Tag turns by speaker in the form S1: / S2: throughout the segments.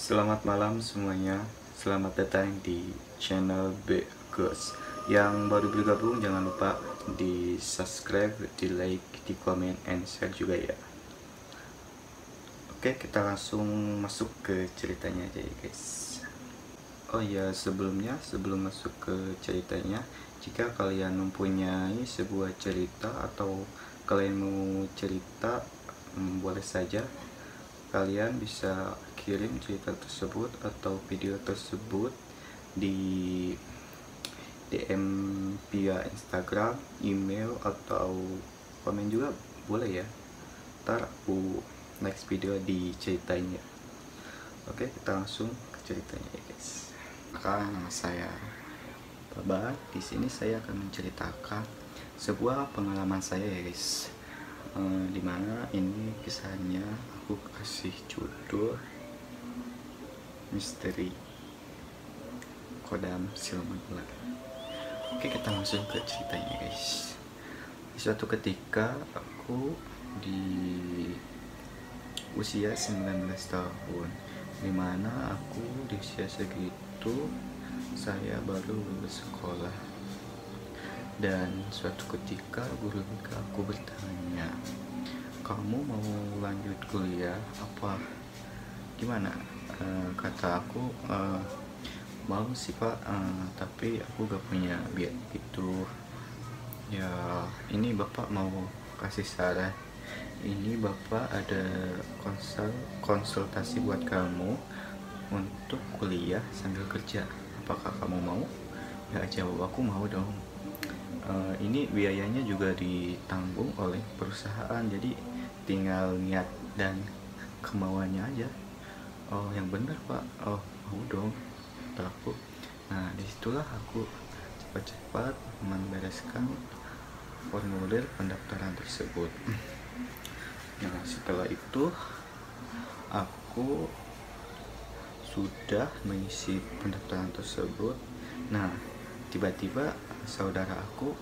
S1: Selamat malam semuanya. Selamat datang di channel B Ghost. Yang baru bergabung jangan lupa di subscribe, di like, di komen, and share juga ya. Oke kita langsung masuk ke ceritanya aja ya guys. Oh ya sebelumnya sebelum masuk ke ceritanya Jika kalian mempunyai sebuah cerita atau kalian mau cerita hmm, boleh saja kalian bisa kirim cerita tersebut atau video tersebut di DM via Instagram, email atau komen juga boleh ya. Ntar aku next video diceritain ya. Oke, kita langsung ke ceritanya ya guys. Nama saya Baba. Di sini saya akan menceritakan sebuah pengalaman saya ya guys. Eh, di mana ini kisahnya aku kasih judul misteri kodam siluman ular. Oke kita langsung ke ceritanya guys. Di suatu ketika aku di usia 19 tahun di mana aku di usia segitu saya baru lulus sekolah. Dan suatu ketika guru aku bertanya kamu mau lanjut kuliah apa gimana? Uh, kata aku uh, mau sih pak. Uh, tapi aku gak punya biaya itu ya ini bapak mau kasih saran. Ini bapak ada konsul konsultasi buat kamu untuk kuliah sambil kerja. Apakah kamu mau? Ya jawab aku mau dong. Uh, ini biayanya juga ditanggung oleh perusahaan. Jadi tinggal niat dan kemauannya aja. Oh yang benar pak. Oh mau dong. Aku. Nah di situlah aku cepat-cepat membereskan formulir pendaftaran tersebut. Nah setelah itu aku sudah mengisi pendaftaran tersebut. Nah tiba-tiba saudara aku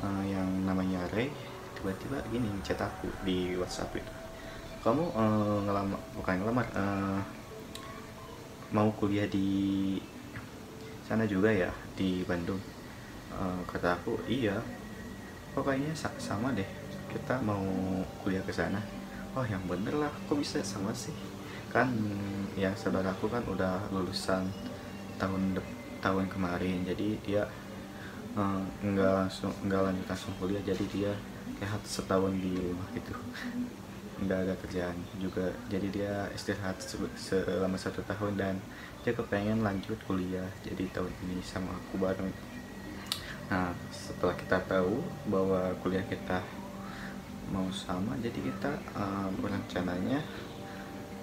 S1: uh, yang namanya Ray tiba-tiba gini chat aku di WhatsApp itu. Kamu uh, ngelamar bukan ngelamar uh, mau kuliah di sana juga ya di Bandung? Uh, kata aku iya. Kok kayaknya sama deh kita mau kuliah ke sana. Oh yang bener lah kok bisa sama sih? Kan yang saudaraku kan udah lulusan tahun tahun kemarin jadi dia nggak langsung nggak lanjut langsung kuliah jadi dia kayak setahun di rumah gitu. Nggak ada kerjaan. Juga jadi dia istirahat selama satu tahun dan dia kepengen lanjut kuliah. Jadi tahun ini sama aku bareng. Nah setelah kita tahu bahwa kuliah kita mau sama jadi kita um, rencananya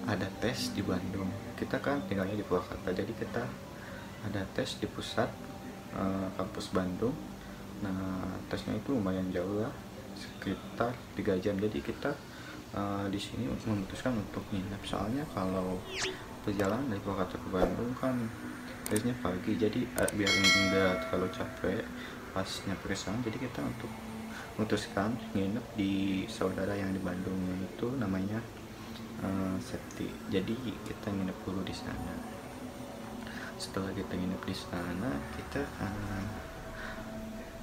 S1: ada tes di Bandung. Kita kan tinggalnya di Purwakarta jadi kita ada tes di pusat uh, kampus Bandung. Nah tesnya itu lumayan jauh lah sekitar tiga jam. Jadi kita uh, di sini memutuskan untuk nginep. Soalnya kalau perjalanan dari Purwakarta ke Bandung kan biasanya pagi. Jadi uh, biar enggak terlalu capek pas nyampe sana. Jadi kita untuk memutuskan nginep di saudara yang di Bandung itu namanya uh, Septi. Jadi kita nginep dulu di sana. Setelah kita nginep di sana kita uh,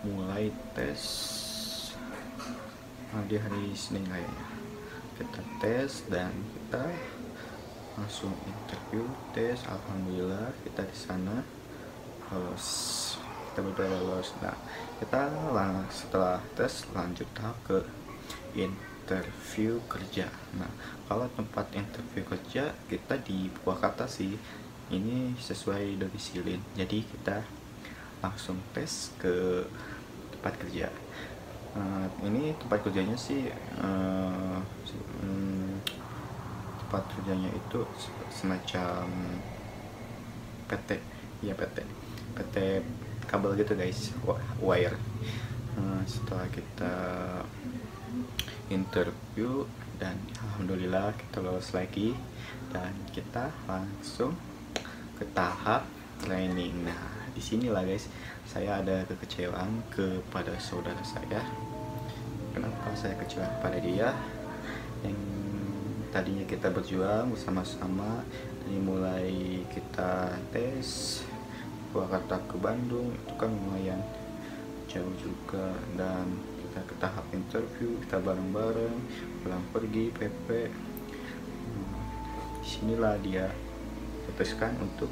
S1: mulai tes uh, di hari Senin kayaknya kita tes dan kita langsung interview tes alhamdulillah kita di sana. Lolos. Kita berdua lolos. Nah kita lang setelah tes lanjut tahap ke interview kerja. Nah kalau tempat interview kerja kita di Purwakarta sih. Ini sesuai domisilin jadi kita langsung tes ke tempat kerja uh, ini tempat kerjanya sih uh, hmm, tempat kerjanya itu semacam PT ya PT PT kabel gitu guys wire. Uh, setelah kita interview dan alhamdulillah kita lolos lagi dan kita langsung ke tahap training. Nah di sinilah guys saya ada kekecewaan kepada saudara saya. Kenapa saya kecewa pada dia? Yang tadinya kita berjuang bersama-sama dari mulai kita tes Purwakarta ke Bandung itu kan lumayan jauh juga. Dan kita ke tahap interview kita bareng-bareng pulang pergi PP di sinilah dia putuskan untuk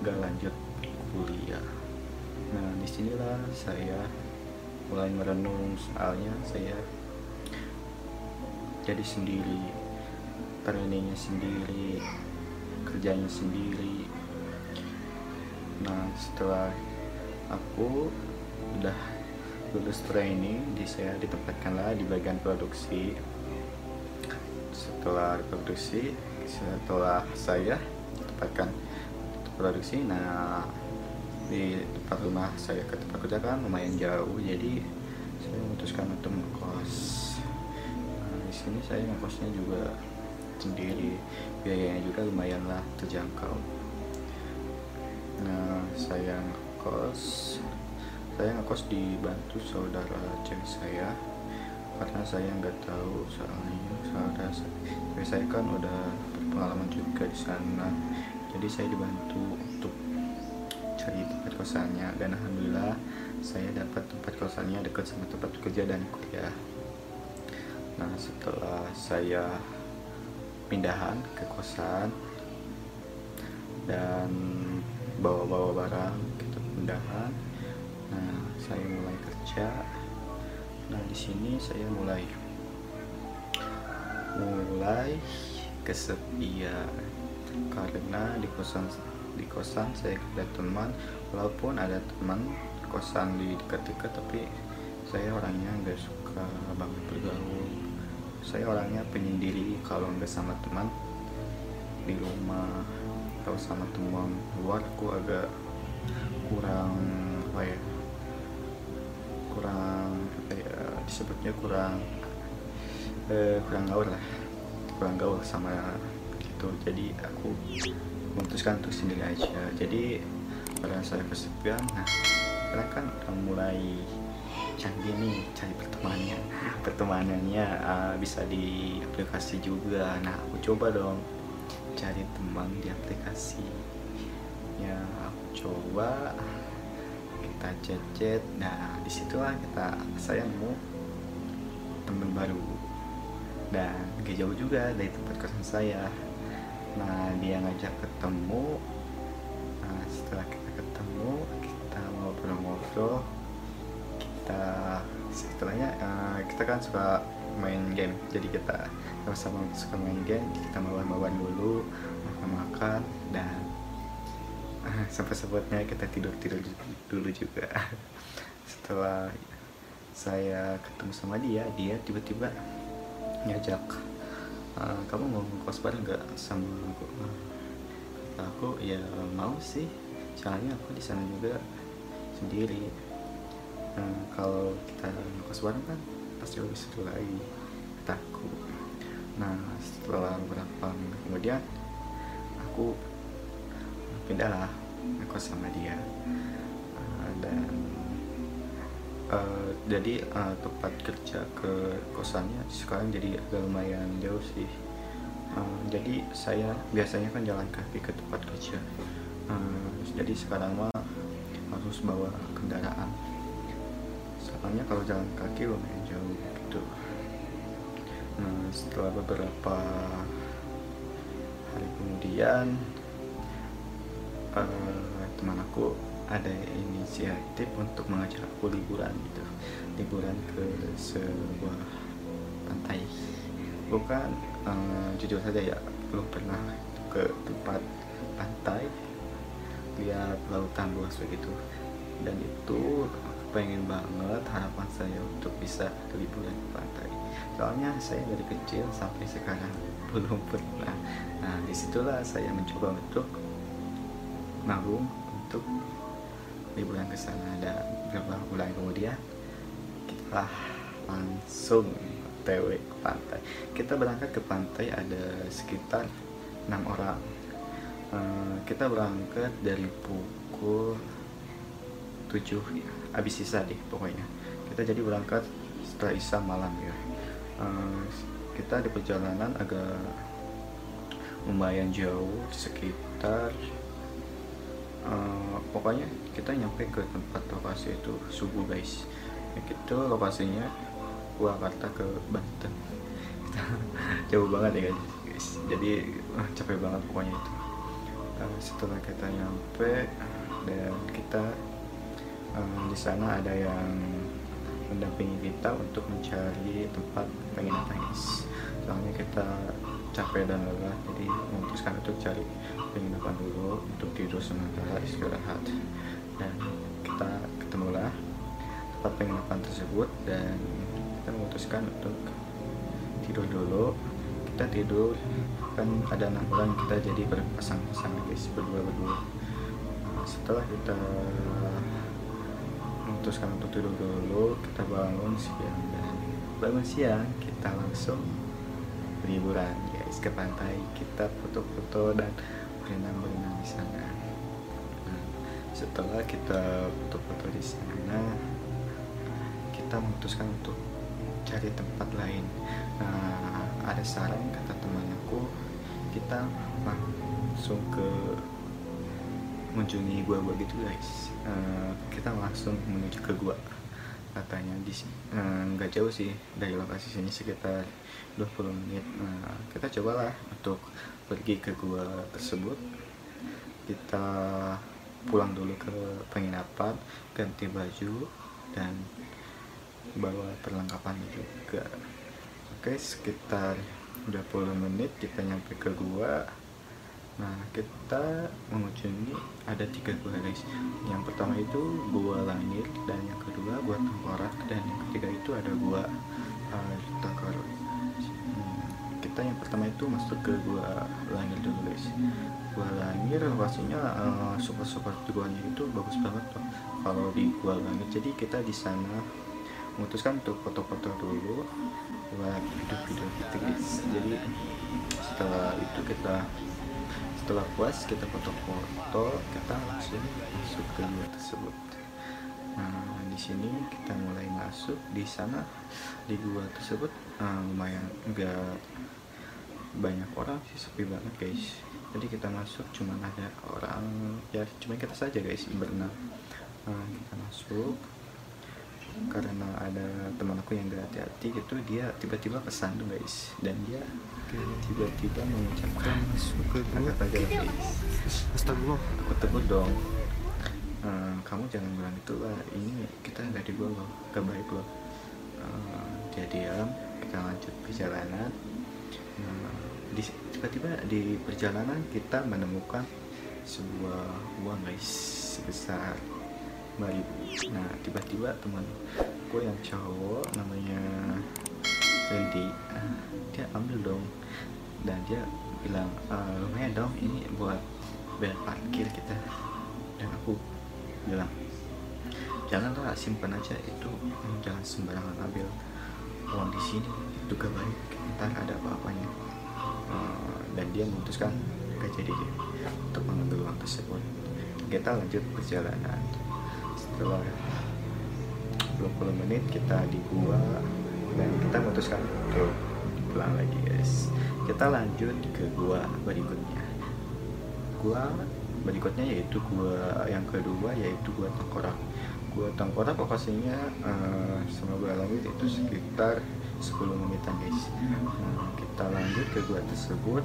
S1: gak lanjut kuliah. Nah di sinilah saya mulai merenung soalnya saya jadi sendiri trainingnya sendiri kerjanya sendiri. Nah setelah aku udah lulus training di saya ditempatkanlah di bagian produksi. Setelah produksi setelah saya ditempatkan di produksi. Nah di tempat rumah saya ke tempat kerja kan lumayan jauh jadi saya memutuskan untuk ngekos. Nah, di sini saya ngekosnya juga sendiri. Biayanya juga lumayan lah terjangkau. Nah saya ngekos. Saya ngekos dibantu saudara cewek saya karena saya nggak tahu soalnya. Saudara cewek saya kan udah berpengalaman juga di sana jadi saya dibantu untuk cari tempat kosannya. Dan alhamdulillah saya dapat tempat kosannya dekat sama tempat kerja dan kuliah. Nah setelah saya pindahan ke kosan dan bawa-bawa barang kita pindahan nah saya mulai kerja. Nah di sini saya mulai mulai kesepian karena di kosan di kosan saya ada teman walaupun ada teman kosan di dekat-dekat tapi saya orangnya nggak suka banget bergaul. Saya orangnya penyendiri kalau nggak sama teman di rumah. Atau sama teman luar aku agak kurang apa ya kurang apa ya disebutnya kurang eh, kurang gaul lah. Kurang gaul sama gitu. Jadi aku memutuskan untuk sendiri aja. Jadi pada saya kesepian nah karena kan udah mulai canggih nih cari pertemanan. Pertemanannya uh, bisa di aplikasi juga. Nah aku coba dong cari teman di aplikasi. Ya aku coba kita chat-chat. Nah di situlah kita saya mau teman baru. Dan gak jauh juga dari tempat kosan saya nah dia ngajak ketemu. Nah setelah kita ketemu kita ngobrol-ngobrol. Kita setelahnya uh, kita kan suka main game. Jadi kita sama-sama suka main game kita mawan-mawan dulu makan-makan dan uh, sempat-sempatnya kita tidur-tidur dulu juga. Setelah saya ketemu sama dia dia tiba-tiba ngajak uh, kamu mau kos bareng nggak sama aku? Kata aku ya mau sih. Soalnya aku di sana juga sendiri. Nah, kalau kita kos bareng kan pasti lebih seru lagi. Kata nah setelah beberapa minggu kemudian aku pindah lah kos sama dia. Uh, dan uh, jadi uh, tempat kerja ke kosannya sekarang jadi agak lumayan jauh sih. Uh, jadi saya biasanya kan jalan kaki ke tempat kerja. Uh, jadi sekarang mah harus bawa kendaraan. Soalnya kalau jalan kaki lumayan jauh gitu. Nah setelah beberapa hari kemudian uh, teman aku ada inisiatif untuk mengajak aku liburan gitu. Liburan ke sebuah pantai. Bukan uh, jujur saja ya belum pernah ke tempat pantai lihat lautan luas begitu. Dan itu pengen banget harapan saya untuk bisa liburan ke pantai. Soalnya saya dari kecil sampai sekarang belum pernah. Nah di situlah saya mencoba untuk nabung untuk liburan ke sana dan beberapa bulan kemudian kita langsung TW ke pantai. Kita berangkat ke pantai ada sekitar enam orang. Uh, kita berangkat dari pukul 7 ya, habis sisa deh pokoknya. Kita jadi berangkat setelah isa malam ya. Uh, kita di perjalanan agak lumayan jauh sekitar uh, pokoknya kita nyampe ke tempat lokasi itu subuh guys. Ya, itu lokasinya Purwakarta ke Banten. Jauh banget ya guys. Jadi uh, capek banget pokoknya itu. Uh, setelah kita nyampe dan kita uh, di sana ada yang mendampingi kita untuk mencari tempat penginapan guys. Soalnya kita capek dan lelah jadi memutuskan untuk cari penginapan dulu untuk tidur sementara istirahat. Dan kita ketemulah tempat penginapan tersebut dan kita memutuskan untuk tidur dulu. Kita tidur kan ada enam orang kita jadi berpasang-pasang guys berdua berdua nah, setelah kita memutuskan untuk tidur dulu kita bangun siang. Dan bangun siang kita langsung liburan guys ke pantai kita foto-foto dan berenang-berenang di sana. Nah, setelah kita foto-foto di sana kita memutuskan untuk cari tempat lain. Nah, ada saran kata teman aku kita langsung ke mengunjungi gua-gua gitu guys. Uh, kita langsung menuju ke gua katanya di eh, nggak uh, jauh sih dari lokasi sini sekitar 20 menit. Nah kita cobalah untuk pergi ke gua tersebut. Kita pulang dulu ke penginapan ganti baju dan bawa perlengkapan juga. Oke sekitar 20 menit kita nyampe ke gua Nah, kita mengunjungi ada tiga gua guys. Yang pertama itu gua langit dan yang kedua gua tengkorak dan yang ketiga itu ada gua uh, takaro. Hmm, kita yang pertama itu masuk ke gua langit dulu guys. Gua langit lokasinya uh, super super guanya itu bagus banget loh. Kalau di gua langit, jadi kita di sana memutuskan untuk foto-foto dulu buat video-video gitu guys. Jadi setelah itu kita setelah puas kita foto-foto kita langsung masuk ke gua tersebut. Nah di sini kita mulai masuk. Di sana di gua tersebut uh, lumayan enggak banyak orang sih sepi banget guys. Jadi kita masuk cuma ada orang. Ya cuma kita saja guys berenang. Nah, kita masuk karena ada teman aku yang gak hati-hati gitu dia tiba-tiba kesandung guys. Dan dia tiba-tiba mengucapkan masuk ke kata-kata guys. Astagfirullah. Aku tegur dong. Ehm, kamu jangan bilang itu lah ini kita nggak di loh gak baik loh. Ehm, dia diam. Kita lanjut perjalanan. Nah, tiba-tiba di perjalanan kita menemukan sebuah uang guys sebesar ribu nah tiba-tiba teman gue yang cowok namanya Randy uh, dia ambil dong. Dan dia bilang uh, lumayan dong ini buat bayar parkir kita. Dan aku bilang janganlah simpan aja itu jangan sembarangan ambil uang di sini itu gak baik ntar ada apa-apanya. Uh, dan dia memutuskan gak jadi untuk mengambil uang tersebut. Kita lanjut perjalanan setelah 20 menit kita di gua dan kita memutuskan untuk pulang lagi guys. Kita lanjut ke gua berikutnya. Gua berikutnya yaitu gua yang kedua yaitu gua tengkorak. Gua tengkorak lokasinya uh, sama gua langit itu sekitar 10 menitan guys. Nah, kita lanjut ke gua tersebut.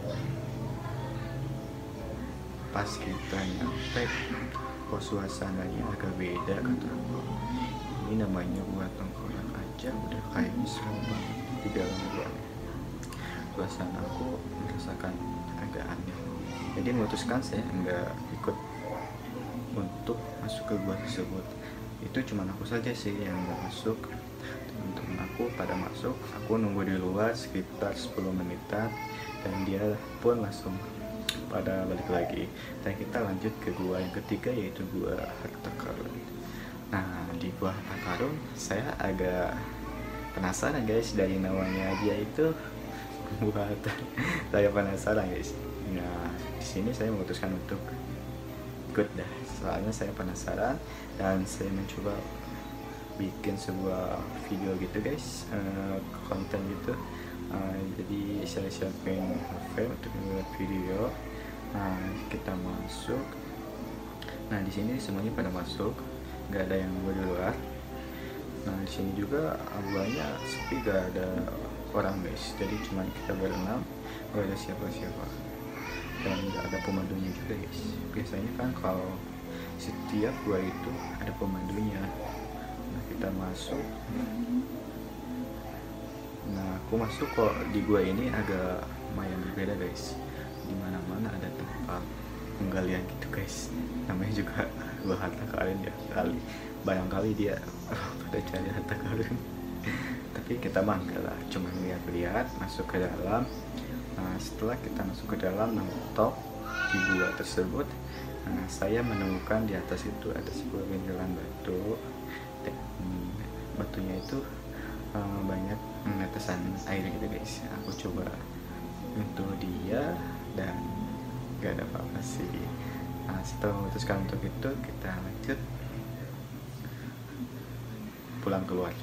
S1: Pas kita nyampe kok suasananya agak beda kata aku. Ini namanya buat tengkorak aja udah kayak serem banget di dalam gua suasana aku merasakan agak aneh. Jadi memutuskan saya enggak ikut untuk masuk ke gua tersebut. Itu cuma aku saja sih yang nggak masuk. Teman-teman aku pada masuk aku nunggu di luar sekitar 10 menitan dan dia pun langsung pada balik lagi. Dan kita lanjut ke gua yang ketiga yaitu gua harta karun. Nah di gua harta karun saya agak penasaran guys dari namanya aja itu buat saya penasaran guys. Nah di sini saya memutuskan untuk ikut dah. Soalnya saya penasaran dan saya mencoba bikin sebuah video gitu guys uh, konten gitu. Uh, jadi saya siapin HP untuk membuat video nah kita masuk. Nah di sini semuanya pada masuk. Nggak ada yang di luar. Nah di sini juga banyak sepi gak ada orang guys. Jadi cuma kita berenam. Gak ada siapa-siapa. Dan nggak ada pemandunya juga guys. Biasanya kan kalau setiap gua itu ada pemandunya. Nah kita masuk. Nah aku masuk kok di gua ini agak lumayan berbeda guys. Di mana mana ada tempat penggalian gitu guys. Namanya juga gua harta karun ya kali. Bayang kali dia pada cari harta karun tapi kita mah lah cuma lihat-lihat masuk ke dalam. Nah setelah kita masuk ke dalam mentok di gua tersebut Nah, saya menemukan di atas itu ada sebuah benjolan batu dan batunya itu uh, banyak menetesan air gitu guys. Aku coba untuk dia dan gak ada apa-apa sih. Nah, setelah memutuskan untuk itu kita lanjut pulang keluar.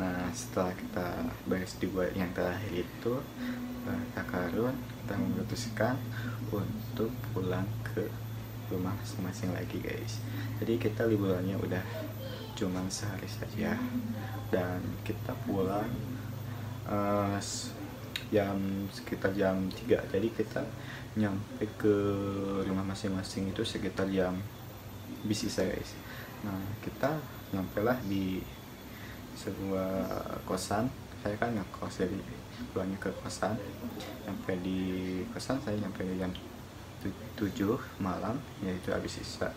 S1: Nah, setelah kita beres di yang terakhir itu, Takarun kita memutuskan untuk pulang ke rumah masing-masing lagi guys jadi kita liburannya udah cuma sehari saja dan kita pulang uh, jam sekitar jam 3 jadi kita nyampe ke rumah masing-masing itu sekitar jam bisi saya guys. Nah kita nyampe lah di sebuah kosan. Saya kan ngekos jadi pulangnya ke kosan. Nyampe di kosan saya nyampe jam 7 malam yaitu habis sisa.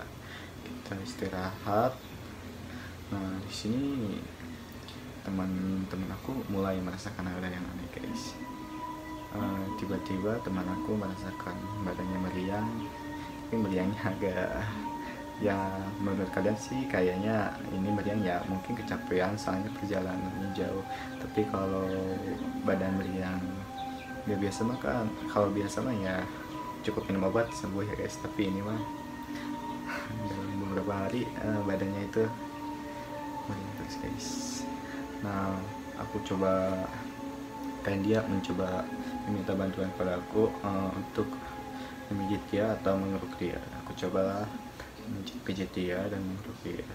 S1: Kita istirahat. Nah di sini teman-teman aku mulai merasakan ada yang aneh guys uh, tiba-tiba teman aku merasakan badannya meriang. Tapi meriangnya agak ya menurut kalian sih kayaknya ini meriang ya mungkin kecapean soalnya perjalanannya jauh. Tapi kalau badan meriang ya biasa mah kan kalau biasa mah ya cukup minum obat sembuh ya guys. Tapi ini mah dalam beberapa hari uh, badannya itu terus guys. Nah aku coba kayak dia mencoba meminta bantuan kepada aku uh, untuk memijit dia atau mengeruk dia. Aku coba pijit dia dan mengeruk dia.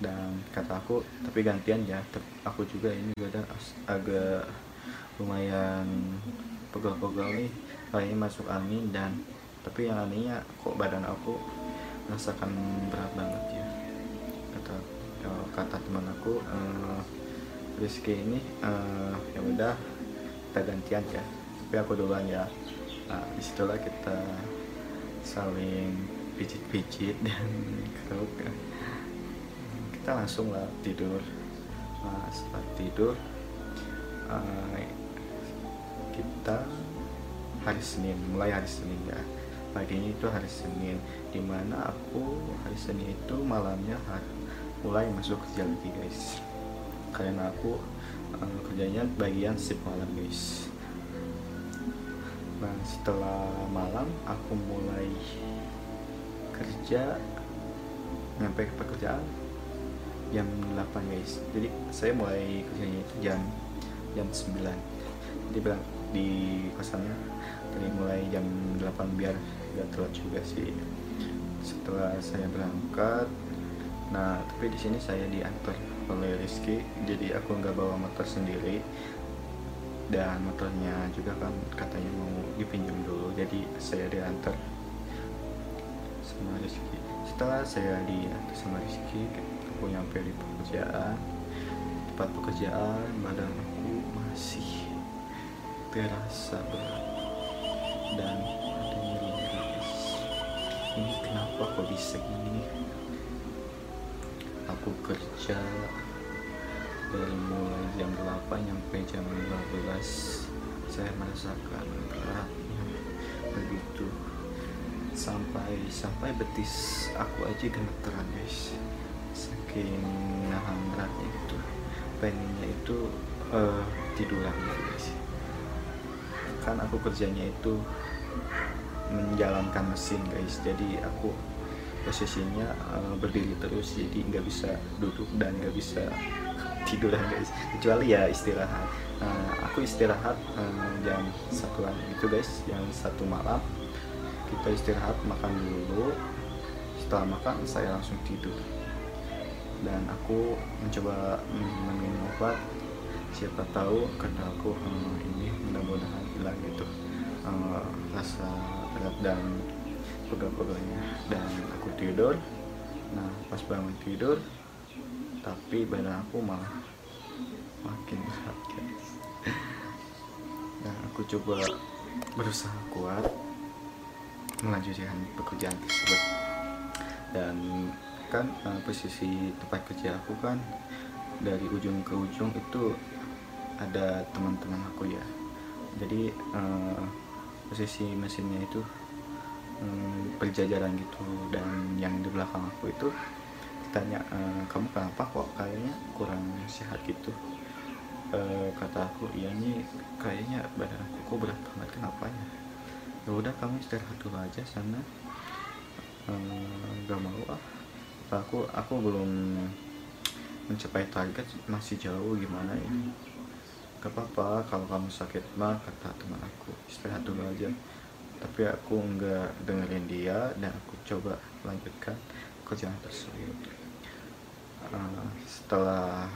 S1: Dan kata aku tapi gantian ya aku juga ini badan agak lumayan pegel-pegel nih. Kayaknya masuk angin dan tapi yang anehnya kok badan aku merasakan berat banget ya. Kata ya, kata teman aku uh, Rizky ini uh, ya udah kita gantian ya. Tapi aku duluan ya. Nah di situlah kita saling pijit-pijit dan keruk kita langsung lah tidur. Nah, setelah tidur uh, kita hari Senin mulai hari Senin ya. Paginya itu hari Senin di mana aku hari Senin itu malamnya hari, mulai masuk kerja lagi guys karena aku uh, kerjanya bagian sip malam guys. Nah setelah malam aku mulai kerja nyampe ke pekerjaan jam 8 guys. Jadi saya mulai kerjanya itu jam jam 9 jadi bilang di kosannya dari mulai jam 8 biar gak telat juga sih. Setelah saya berangkat nah tapi di sini saya diantar oleh Rizky. Jadi aku nggak bawa motor sendiri. Dan motornya juga kan katanya mau dipinjam dulu. Jadi saya diantar sama Rizky. Setelah saya diantar sama Rizky aku nyampe di pekerjaan. Tempat pekerjaan badan aku masih terasa berat. Dan ada nyeri ini kenapa kok bisa gini aku kerja dari mulai jam 8 sampai jam 12 saya merasakan beratnya begitu. Sampai sampai betis aku aja gemeteran guys. Saking nahan beratnya itu. Pengennya itu uh, tiduran guys. Kan aku kerjanya itu menjalankan mesin guys. Jadi aku posisinya uh, berdiri terus jadi nggak bisa duduk dan nggak bisa tiduran guys. Kecuali ya istirahat. Uh, aku istirahat uh, jam satuan itu guys. Yang satu malam. Kita istirahat makan dulu. Setelah makan saya langsung tidur. Dan aku mencoba minum obat. Siapa tahu karena aku uh, ini mudah-mudahan hilang gitu. Uh, rasa berat dan pegel-pegelnya dan aku tidur. Nah pas bangun tidur tapi badan aku malah makin berat guys nah aku coba berusaha kuat melanjutkan pekerjaan tersebut. Dan kan uh, posisi tempat kerja aku kan dari ujung ke ujung itu ada teman-teman aku ya. Jadi uh, posisi mesinnya itu um, berjajaran gitu dan yang di belakang aku itu ditanya e, kamu kenapa kok kayaknya kurang sehat gitu? E, kata aku iya nih kayaknya badan aku kok berat banget kenapa ya? Ya udah kamu istirahat dulu aja sana. E, gak mau ah. Aku aku belum mencapai target masih jauh gimana ya? Gak apa-apa kalau kamu sakit mah kata teman aku istirahat dulu aja. Tapi aku nggak dengerin dia dan aku coba lanjutkan kerjaan tersebut uh, setelah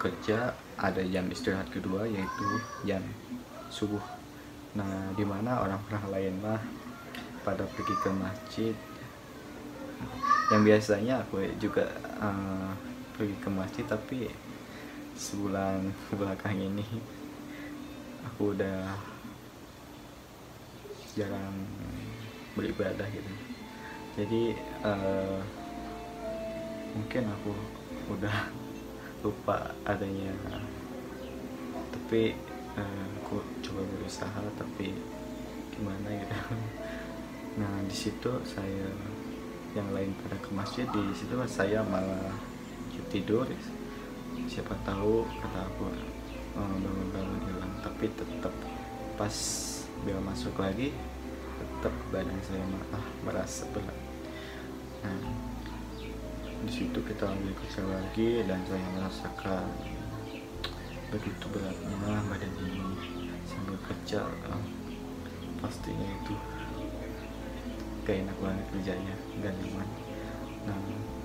S1: kerja ada jam istirahat kedua yaitu jam subuh. Nah di mana orang-orang lain mah pada pergi ke masjid. Yang biasanya aku juga uh, pergi ke masjid tapi sebulan belakang ini aku udah jarang beribadah gitu. Jadi uh, mungkin aku udah lupa adanya tapi uh, aku coba berusaha tapi gimana gitu. Nah di situ saya yang lain pada ke masjid di situ saya malah tidur. Siapa tahu kata aku oh, bangun-bangun hilang tapi tetap pas dia masuk lagi tetap badan saya malah merasa berat. Nah di situ kita ambil kerja lagi dan saya merasakan begitu beratnya badan ini sambil kerja oh, pastinya itu gak enak banget kerjanya gak nyaman. Nah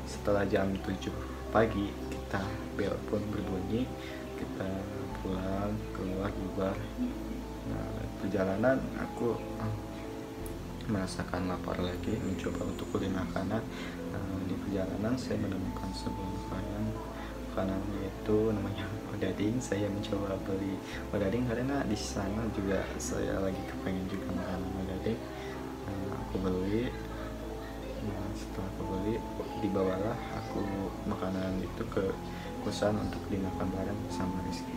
S1: setelah jam 7 pagi kita bel pun berbunyi kita pulang keluar bubar. Nah perjalanan aku ah, merasakan lapar lagi mencoba untuk beli makanan perjalanan saya menemukan sebuah makanan. Makanan itu namanya odading. Saya mencoba beli odading karena di sana juga saya lagi kepengen juga makan odading. Nah, aku beli. Nah setelah aku beli dibawalah aku makanan itu ke kosan untuk dimakan bareng sama Rizky.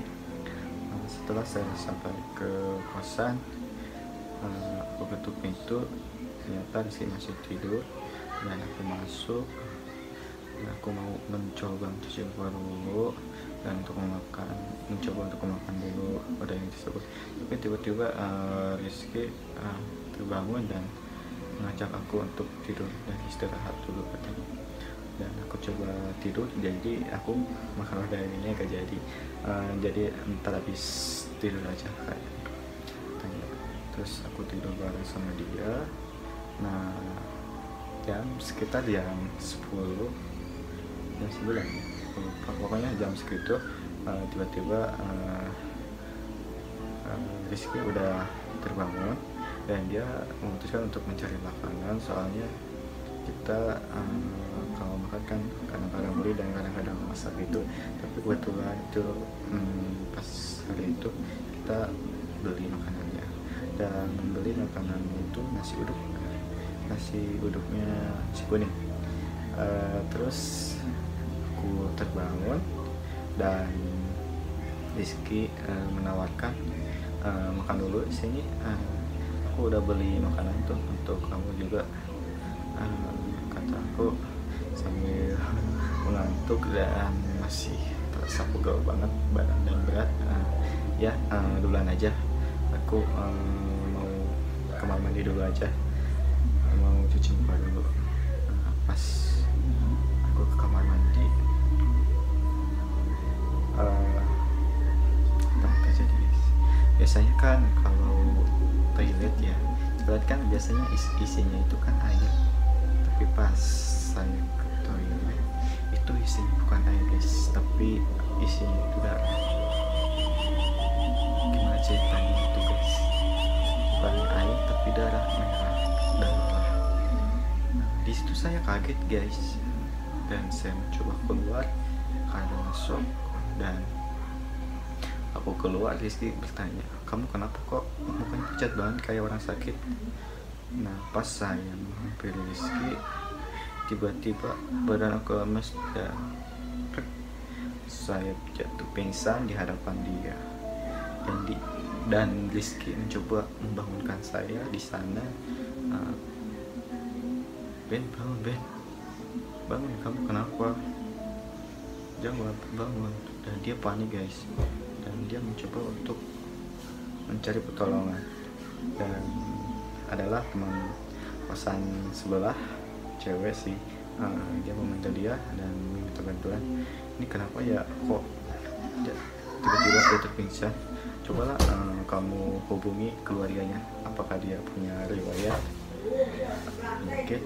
S1: Nah, setelah saya sampai ke kosan uh, aku ketuk pintu. Ternyata Rizky masih tidur dan aku masuk aku mau mencoba mencuci muka dulu dan untuk memakan mencoba untuk memakan dulu pada yang tersebut. Tapi tiba-tiba uh, Rizky uh, terbangun dan mengajak aku untuk tidur dan istirahat dulu katanya. Dan aku coba tidur jadi aku makan ini gak jadi uh, jadi entar habis tidur aja kayak tanya terus aku tidur bareng sama dia. Nah jam sekitar jam 10 jam 9 ya pokoknya jam segitu uh, tiba-tiba uh, uh, Rizky udah terbangun dan dia memutuskan untuk mencari makanan. Soalnya kita um, kalau makan kan kadang-kadang beli dan kadang-kadang masak gitu. Tapi kebetulan itu um, pas hari itu kita beli makanannya. Dan beli makanan itu nasi uduk. Nasi uduknya nasi kuning. Uh, terus aku terbangun dan Rizky uh, menawarkan uh, makan dulu sini. Uh, aku udah beli makanan tuh untuk kamu juga. Uh, kata aku sambil mengantuk dan masih terasa pegel banget badan dan berat uh, ya uh, duluan aja. Aku uh, mau kamar mandi dulu aja. Mau cuci muka dulu. Uh, pas biasanya kan kalau toilet ya toilet kan biasanya is isinya itu kan air. Tapi pas saya ke toilet itu isinya bukan air guys. Tapi isinya itu darah gimana ceritanya itu guys? Bukan air tapi darah merah darah. Nah, di situ saya kaget guys. Dan saya mencoba keluar karena shock dan aku keluar Rizky bertanya kamu kenapa kok mukanya pucat banget kayak orang sakit? Nah pas saya menghampiri Rizky tiba-tiba badan aku lemes dan saya jatuh pingsan di hadapan dia. Dan di dan Rizky mencoba membangunkan saya di sana. Uh, Ben bangun Ben. Bangun kamu kenapa? Jangan bangun. Dan dia panik guys dia mencoba untuk mencari pertolongan. Dan adalah teman kosan sebelah cewek sih. Uh, dia meminta dia dan meminta bantuan. Ini kenapa ya kok tiba-tiba dia terpingsan cobalah uh, kamu hubungi keluarganya. Apakah dia punya riwayat? Oke. okay.